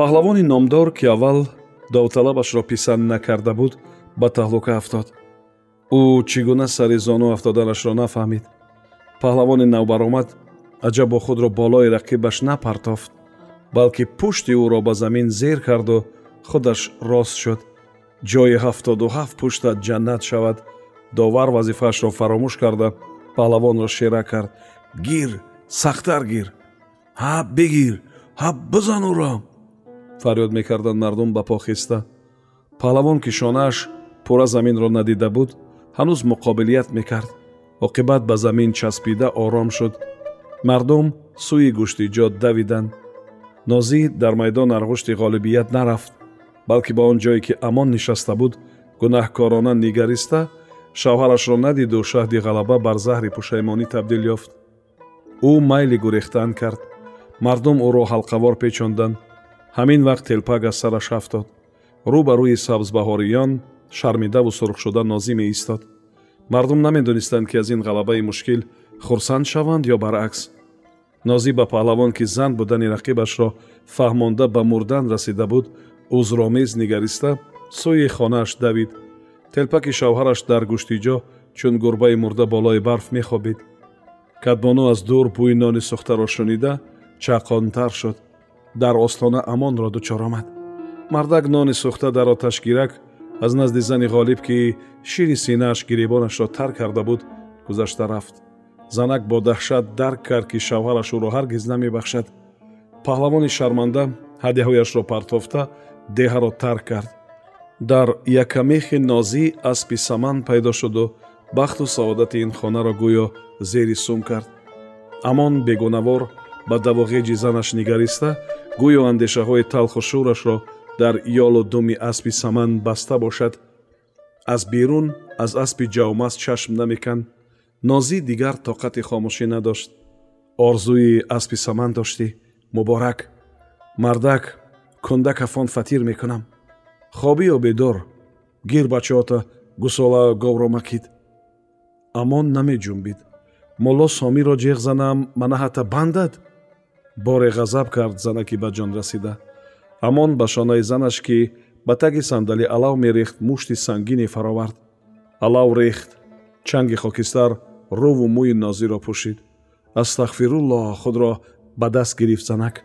паҳлавони номдор ки аввал довталабашро писанд накарда буд ба таҳлука афтод. Ӯ чӣ гуна сари зону афтоданашро нафаҳмид. Паҳлавони навбаромад аҷабо худро болои рақибаш напартофт балки пушти ӯро ба замин зер карду худаш рост шуд. Ҷои ҳафтоду ҳафт пуштат ҷаннат шавад довар вазифаашро фаромӯш карда паҳлавонро шера кард. Гир сахттар гир. Ҳа бигир ҳа бизан ӯро фарёд мекарданд мардум ба по хиста паҳлавон ки шонааш пурра заминро надида буд ҳанӯз муқобилият мекард. Оқибат ба замин часпида ором шуд. Мардум сӯи гӯштиҷот давиданд. Нозӣ дар майдон арғушти ғолибият нарафт балки ба он ҷое ки амон нишаста буд гунаҳкорона нигариста шавҳарашро надиду шаҳди ғалаба бар заҳри пушаймонӣ табдил ёфт. Ӯ майли гурехтан кард. Мардум ӯро ҳалқавор печонданд ҳамин вақт телпак аз сараш афтод. Рӯ ба рӯи сабзбаҳориён шармидаву сурхшуда нозӣ меистод мардум намедонистанд ки аз ин ғалабаи мушкил хурсанд шаванд ё баръакс. Нозӣ ба паҳлавон ки зан будани рақибашро фаҳмонда ба мурдан расида буд узромез нигариста сӯи хонааш давид. Телпаки шавҳараш дар гӯштиҷо чун гурбаи мурда болои барф мехобид. Кадбону аз дур бӯи нони сухтаро шунида чақонтар шуд дар остона амонро дучор омад. Мардак нони сухта дар оташгирак аз назди зани ғолиб ки шири синааш гиребонашро тар карда буд гузашта рафт. Занак бо даҳшат дарк кард ки шавҳараш ӯро ҳаргиз намебахшад. Паҳлавони шарманда ҳадяҳояшро партофта деҳаро тарк кард. Дар якамехи нозӣ аспи саман пайдо шуду бахту саодати ин хонаро гӯё зери сум кард. Амон бегунавор ба давоғеҷи занаш нигариста гӯё андешаҳои талху шӯрашро дар ёлу думи аспи саман баста бошад. Аз берун аз аспи ҷавмаз чашм намеканд. Нозӣ дигар тоқати хомӯшӣ надошт. Орзуи аспи саман доштӣ муборак. Мардак кундакафон фатир мекунам. Хобӣ ё бедор гир бачаота гусола говро макид. Амон намеҷунбид. Моло сомиро ҷеғ занам манаҳата бандад боре ғазаб кард занаки ба ҷон расида. Ҳамон ба шонаи занаш ки ба таги сандалӣ алав мерехт мушти сангине фаровард. Алав рехт чанги хокистар рӯву мӯи нозиро пӯшид. Астағфируллоҳ худро ба даст гирифт занак.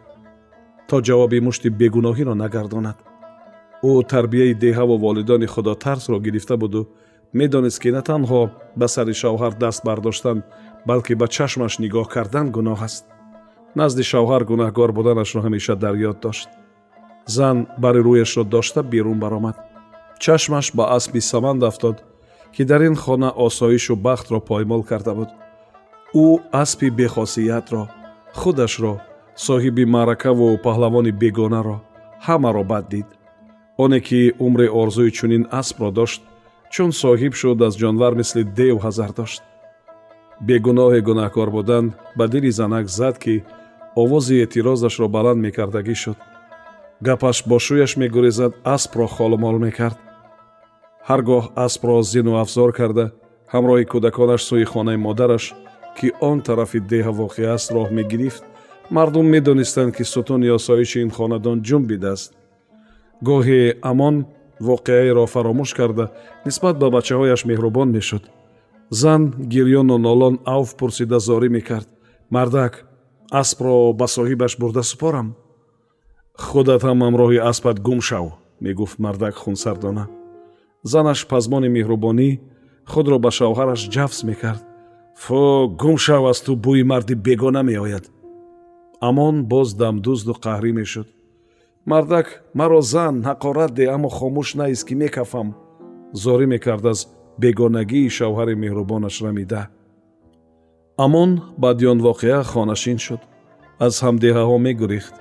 То ҷавоби мушти бегуноҳиро нагардонад. Ӯ тарбияи деҳаву волидони худотарсро гирифта буду. Медонист ки на танҳо ба сари шавҳар даст бардоштан балки ба чашмаш нигоҳ кардан гуноҳ аст назди шавҳар гунаҳгор буданашро ҳамеша дар ёд дошт. Зан бари рӯяшро дошта берун баромад. Чашмаш ба аспи саманд афтод ки дар ин хона осоишу бахтро поймол карда буд. Ӯ аспи бехосиятро худашро соҳиби маъракаву паҳлавони бегонаро ҳамаро бад дид. Оне ки умре орзуи чунин аспро дошт чун соҳиб шуд аз ҷонвар мисли дев ҳазар дошт. Бегуноҳе гунаҳкор будан ба дили занак зад ки овози эътирозашро баланд мекардагӣ шуд. Гапаш бо шӯяш мегурезад аспро холумол мекард. Ҳар гоҳ аспро зину афзор карда ҳамроҳи кӯдаконаш сӯи хонаи модараш ки он тарафи деҳа воқеъ аст роҳ мегирифт мардум медонистанд ки сутуни осоиши ин хонадон ҷунбидааст гоҳе амон воқеаеро фаромӯш карда нисбат ба бачаҳояш меҳрубон мешуд. Зан гирёну нолон авф пурсида зорӣ мекард. Мардак аспро ба соҳибаш бурда супорам. Худат ҳам ҳамроҳи аспат гум шав мегуфт мардак хунсардона. Занаш пазмони меҳрубонӣ худро ба шавҳараш ҷафз мекард. Фу гум шав аз ту бӯи марди бегона меояд. Амон боз дамдузду қаҳрӣ мешуд. Мардак маро зан ҳақорат де аммо хомӯш наист ки мекафам зорӣ мекард аз бегонагии шавҳари меҳрубонаш рамида амон баъди он воқеа хонашин шуд. Аз ҳамдеҳаҳо мегурехт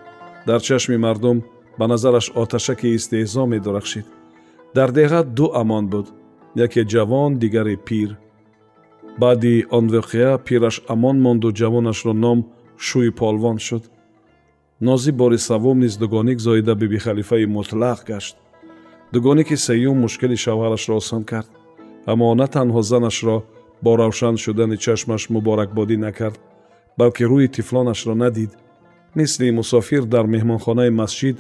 дар чашми мардум ба назараш оташаки истеҳзо медурахшид. Дар деҳа ду амон буд яке ҷавон дигаре пир. Баъди он воқеа пираш амон монду ҷавонашро ном шӯи полвон шуд. Нозӣ бори саввум низ дугоник зоида бибихалифаи мутлақ гашт. Дугоники сеюм мушкили шавҳарашро осон кард. Аммо на танҳо занашро бо равшан шудани чашмаш муборакбодӣ накард балки рӯи тифлонашро надид. Мисли мусофир дар меҳмонхонаи масҷид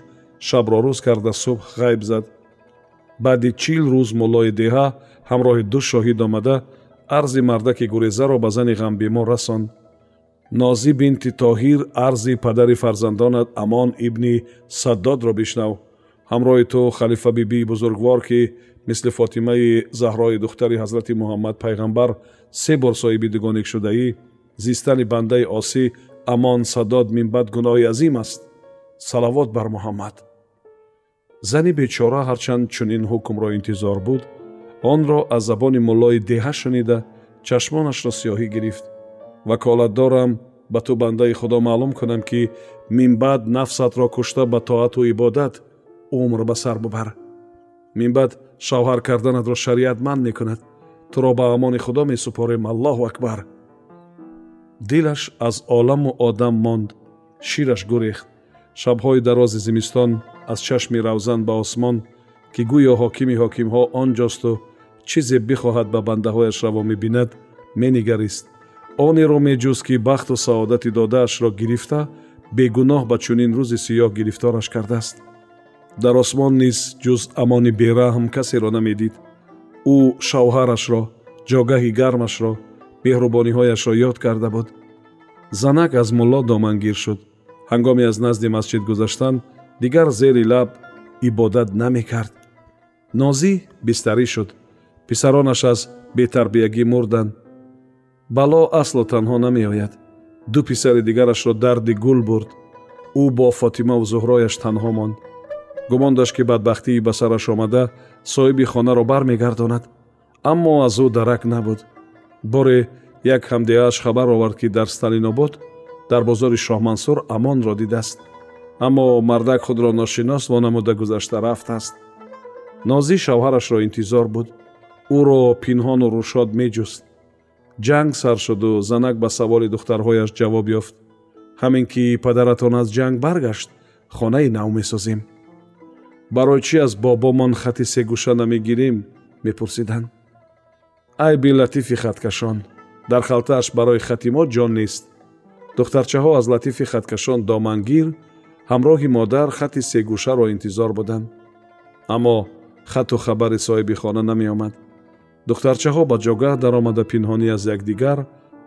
шабро рӯз карда субҳ ғайб зад. Баъди чил рӯз муллои деҳа ҳамроҳи ду шоҳид омада арзи мардаки гурезаро ба зани ғамбемор расонд нозӣ бинти тоҳир арзи падари фарзандонат амон ибни саддодро бишнав ҳамроҳи ту халифа бибии бузургвор ки мисли фотимаи заҳрои духтари ҳазрати муҳаммад пайғамбар се бор соҳиби дугоник шудаӣ зистани бандаи осӣ амон саддод минбад гуноҳи азим аст. Салавот бар муҳаммад. Зани бечора ҳарчанд чунин ҳукмро интизор буд. Онро аз забони муллои деҳа шунида чашмонашро сиёҳӣ гирифт. Ваколат дорам ба ту бандаи худо маълум кунам ки минбаъд нафсатро кушта ба тоату ибодат умр ба сар бубар. Минбаъд шавҳар карданатро шариат ман мекунад. Туро ба амони худо месупорем аллоҳу акбар! Дилаш аз оламу одам монд шираш гурехт. Шабҳои дарози зимистон аз чашми равзан ба осмон ки гӯё ҳокими ҳокимҳо он ҷосту чизе бихоҳад ба бандаҳояш раво мебинад менигарист. Онеро меҷуз ки бахту саодати додаашро гирифта бегуноҳ ба чунин рӯзи сиёҳ гирифтораш кардааст дар осмон низ ҷуз амони бераҳм касеро намедид. Ӯ шавҳарашро ҷогаҳи гармашро меҳрубониҳояшро ёд карда буд. Занак аз мулло домангир шуд. Ҳангоми аз назди масҷид гузаштан дигар зери лаб ибодат намекард. Нозӣ бистарӣ шуд. Писаронаш аз бетарбиягӣ мурданд бало аслу танҳо намеояд. Ду писари дигарашро дарди гул бурд. Ӯ бо фотимаву зуҳрояш танҳо монд гумон дошт ки бадбахтии ба сараш омада соҳиби хонаро бармегардонад. Аммо аз ӯ дарак набуд. Боре як ҳамдеааш хабар овард ки дар сталинобод дар бозори шоҳмансур амонро дидааст. Аммо мардак худро ношинос вонамуда гузашта рафтааст нозӣ шавҳарашро интизор буд. Ӯро пинҳону рӯшод меҷуст. Ҷанг сар шуду занак ба саволи духтарҳояш ҷавоб ёфт. Ҳамин ки падаратон аз ҷанг баргашт хонаи нав месозем барои чӣ аз бобомон хати сегӯша намегирем мепурсиданд ай билатифи хаткашон дар халтааш барои хати мо ҷон нест. Духтарчаҳо аз латифи хаткашон домангир ҳамроҳи модар хати сегӯшаро интизор буданд. Аммо хату хабари соҳиби хона намеомад. Духтарчаҳо ба ҷогаҳ даромада пинҳонӣ аз якдигар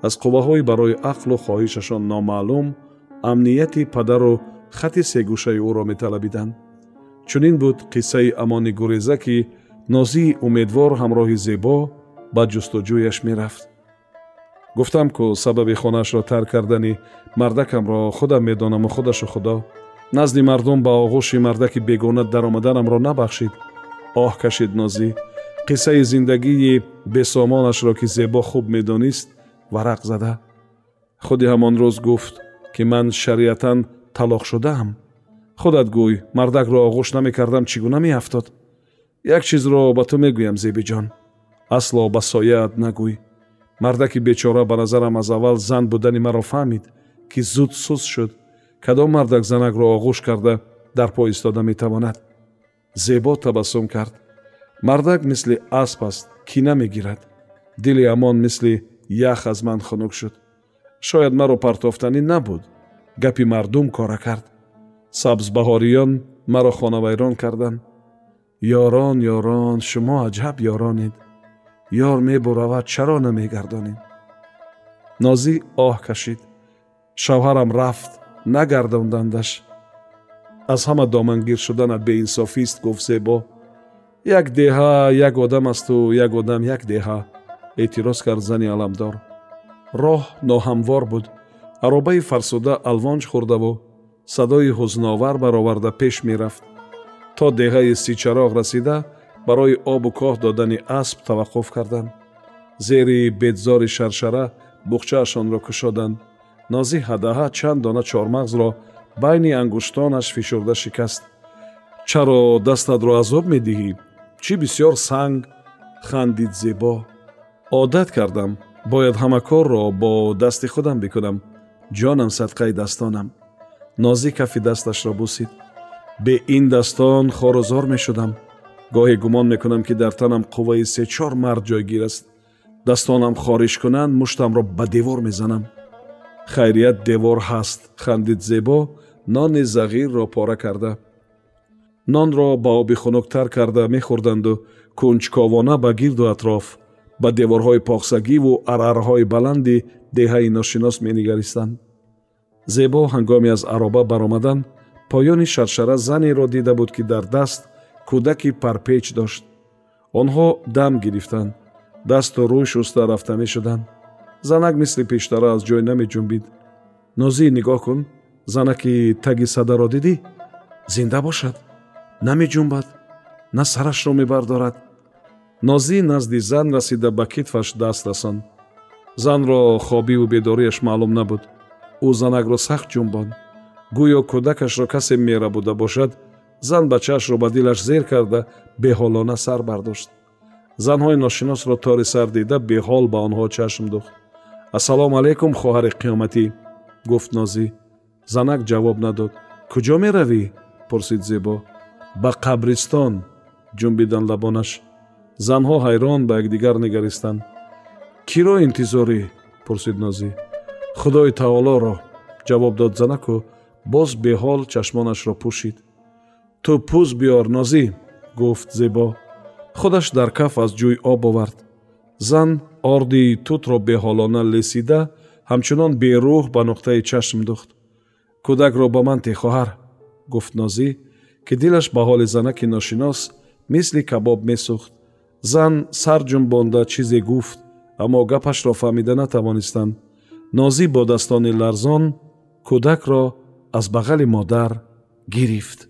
аз қувваҳои барои ақлу хоҳишашон номаълум амнияти падару хати сегӯшаи ӯро металабиданд чунин буд қиссаи амони гуреза ки нозии умедвор ҳамроҳи зебо ба ҷустуҷӯяш мерафт гуфтам ку сабаби хонаашро тарк кардани мардакамро худам медонаму худашу худо назди мардум ба оғӯши мардаки бегона даромаданамро набахшид оҳ кашид нозӣ қиссаи зиндагии бесомонашро ки зебо хуб медонист варақ зада худи ҳамон рӯз гуфт ки ман шариатан талоқ шудаам худат гӯй мардакро оғӯш намекардам чӣ гуна меафтод? Як чизро ба ту мегӯям зебиҷон асло ба сояат нагӯй. Мардаки бечора ба назарам аз аввал зан будани маро фаҳмид ки зуд сус шуд. Кадом мардак занакро оғӯш карда дар по истода метавонад. Зебо табассум кард. Мардак мисли асп аст кина мегирад. Дили амон мисли ях аз ман хунук шуд. Шояд маро партофтанӣ набуд. Гапи мардум кора кард сабзбаҳориён маро хонавайрон карданд ёрон ёрон шумо аҷаб ёронед ёр мебуравад чаро намегардонед нозӣ оҳ кашид шавҳарам рафт нагардондандаш аз ҳама домангир шуданат беинсофист гуфт зебо як деҳа як одам асту як одам як деҳа эътироз кард зани аламдор. Роҳ ноҳамвор буд. Аробаи фарсуда алвонҷ хӯрдаву садои ҳузновар бароварда пеш мерафт. То деҳаи сичароғ расида барои обу коҳ додани асп таваққуф карданд. Зери бедзори шаршара буғчаашонро кушоданд. Нозӣ ҳадаҳа чанд дона чормағзро байни ангуштонаш фишурда шикаст. Чаро дастатро азоб медиҳӣ? Чӣ бисьёр санг? Хандид зебо! Одат кардам. Бояд ҳама корро бо дасти худам бикунам. Ҷонам садқаи дастонам нозӣ кафи дасташро бусид. Бе ин дастон хорузор мешудам. Гоҳе гумон мекунам ки дар танам қувваи сечор мард ҷойгир аст. Дастонам хориш кунанд муштамро ба девор мезанам. Хайрият девор ҳаст. Хандид зебо нони зағирро пора карда. Нонро ба оби хунуктар карда мехӯрданду кунҷковона ба гирду атроф. Ба деворҳои поқсагиву арарҳои баланди деҳаи ношинос менигаристанд зебо ҳангоми аз ароба баромадан поёни шаршара занеро дида буд ки дар даст кӯдаки парпеч дошт. Онҳо дам гирифтанд дасту рӯй шуста рафта мешуданд. Занак мисли пештара аз ҷой намеҷунбид. Нозӣ нигоҳ кун занаки таги садаро дидӣ? Зинда бошад намеҷунбад на сарашро мебардорад. Нозӣ назди зан расида ба китфаш даст расонд занро хобиву бедориаш маълум набуд ӯ занакро сахт ҷунбонд гӯё кӯдакашро касе мера буда бошад зан бачаашро ба дилаш зер карда беҳолона сар бардошт. Занҳои ношиносро тори сар дида беҳол ба онҳо чашм духт ассалому алайкум хоҳари қиёматӣ гуфт нозӣ занак ҷавоб надод. Куҷо меравӣ? пурсид зебо. Ба қабристон! ҷунбиданд лабонаш. Занҳо ҳайрон ба якдигар нигаристанд киро интизорӣ? пурсид нозӣ худои таолоро ҷавоб дод занаку боз беҳол чашмонашро пӯшид. Ту пӯз биёр нозӣ гуфт зебо. Худаш дар каф аз ҷӯй об овард. Зан орди тутро беҳолона лесида ҳамчунон берӯҳ ба нуқтаи чашм духт. Кӯдакро ба ман те хоҳар гуфт нозӣ ки дилаш ба ҳоли занаки ношинос мисли кабоб месӯхт. Зан сар ҷунбонда чизе гуфт аммо гапашро фаҳмида натавонистанд нозӣ бодастони ларзон кӯдакро аз бағали модар гирифт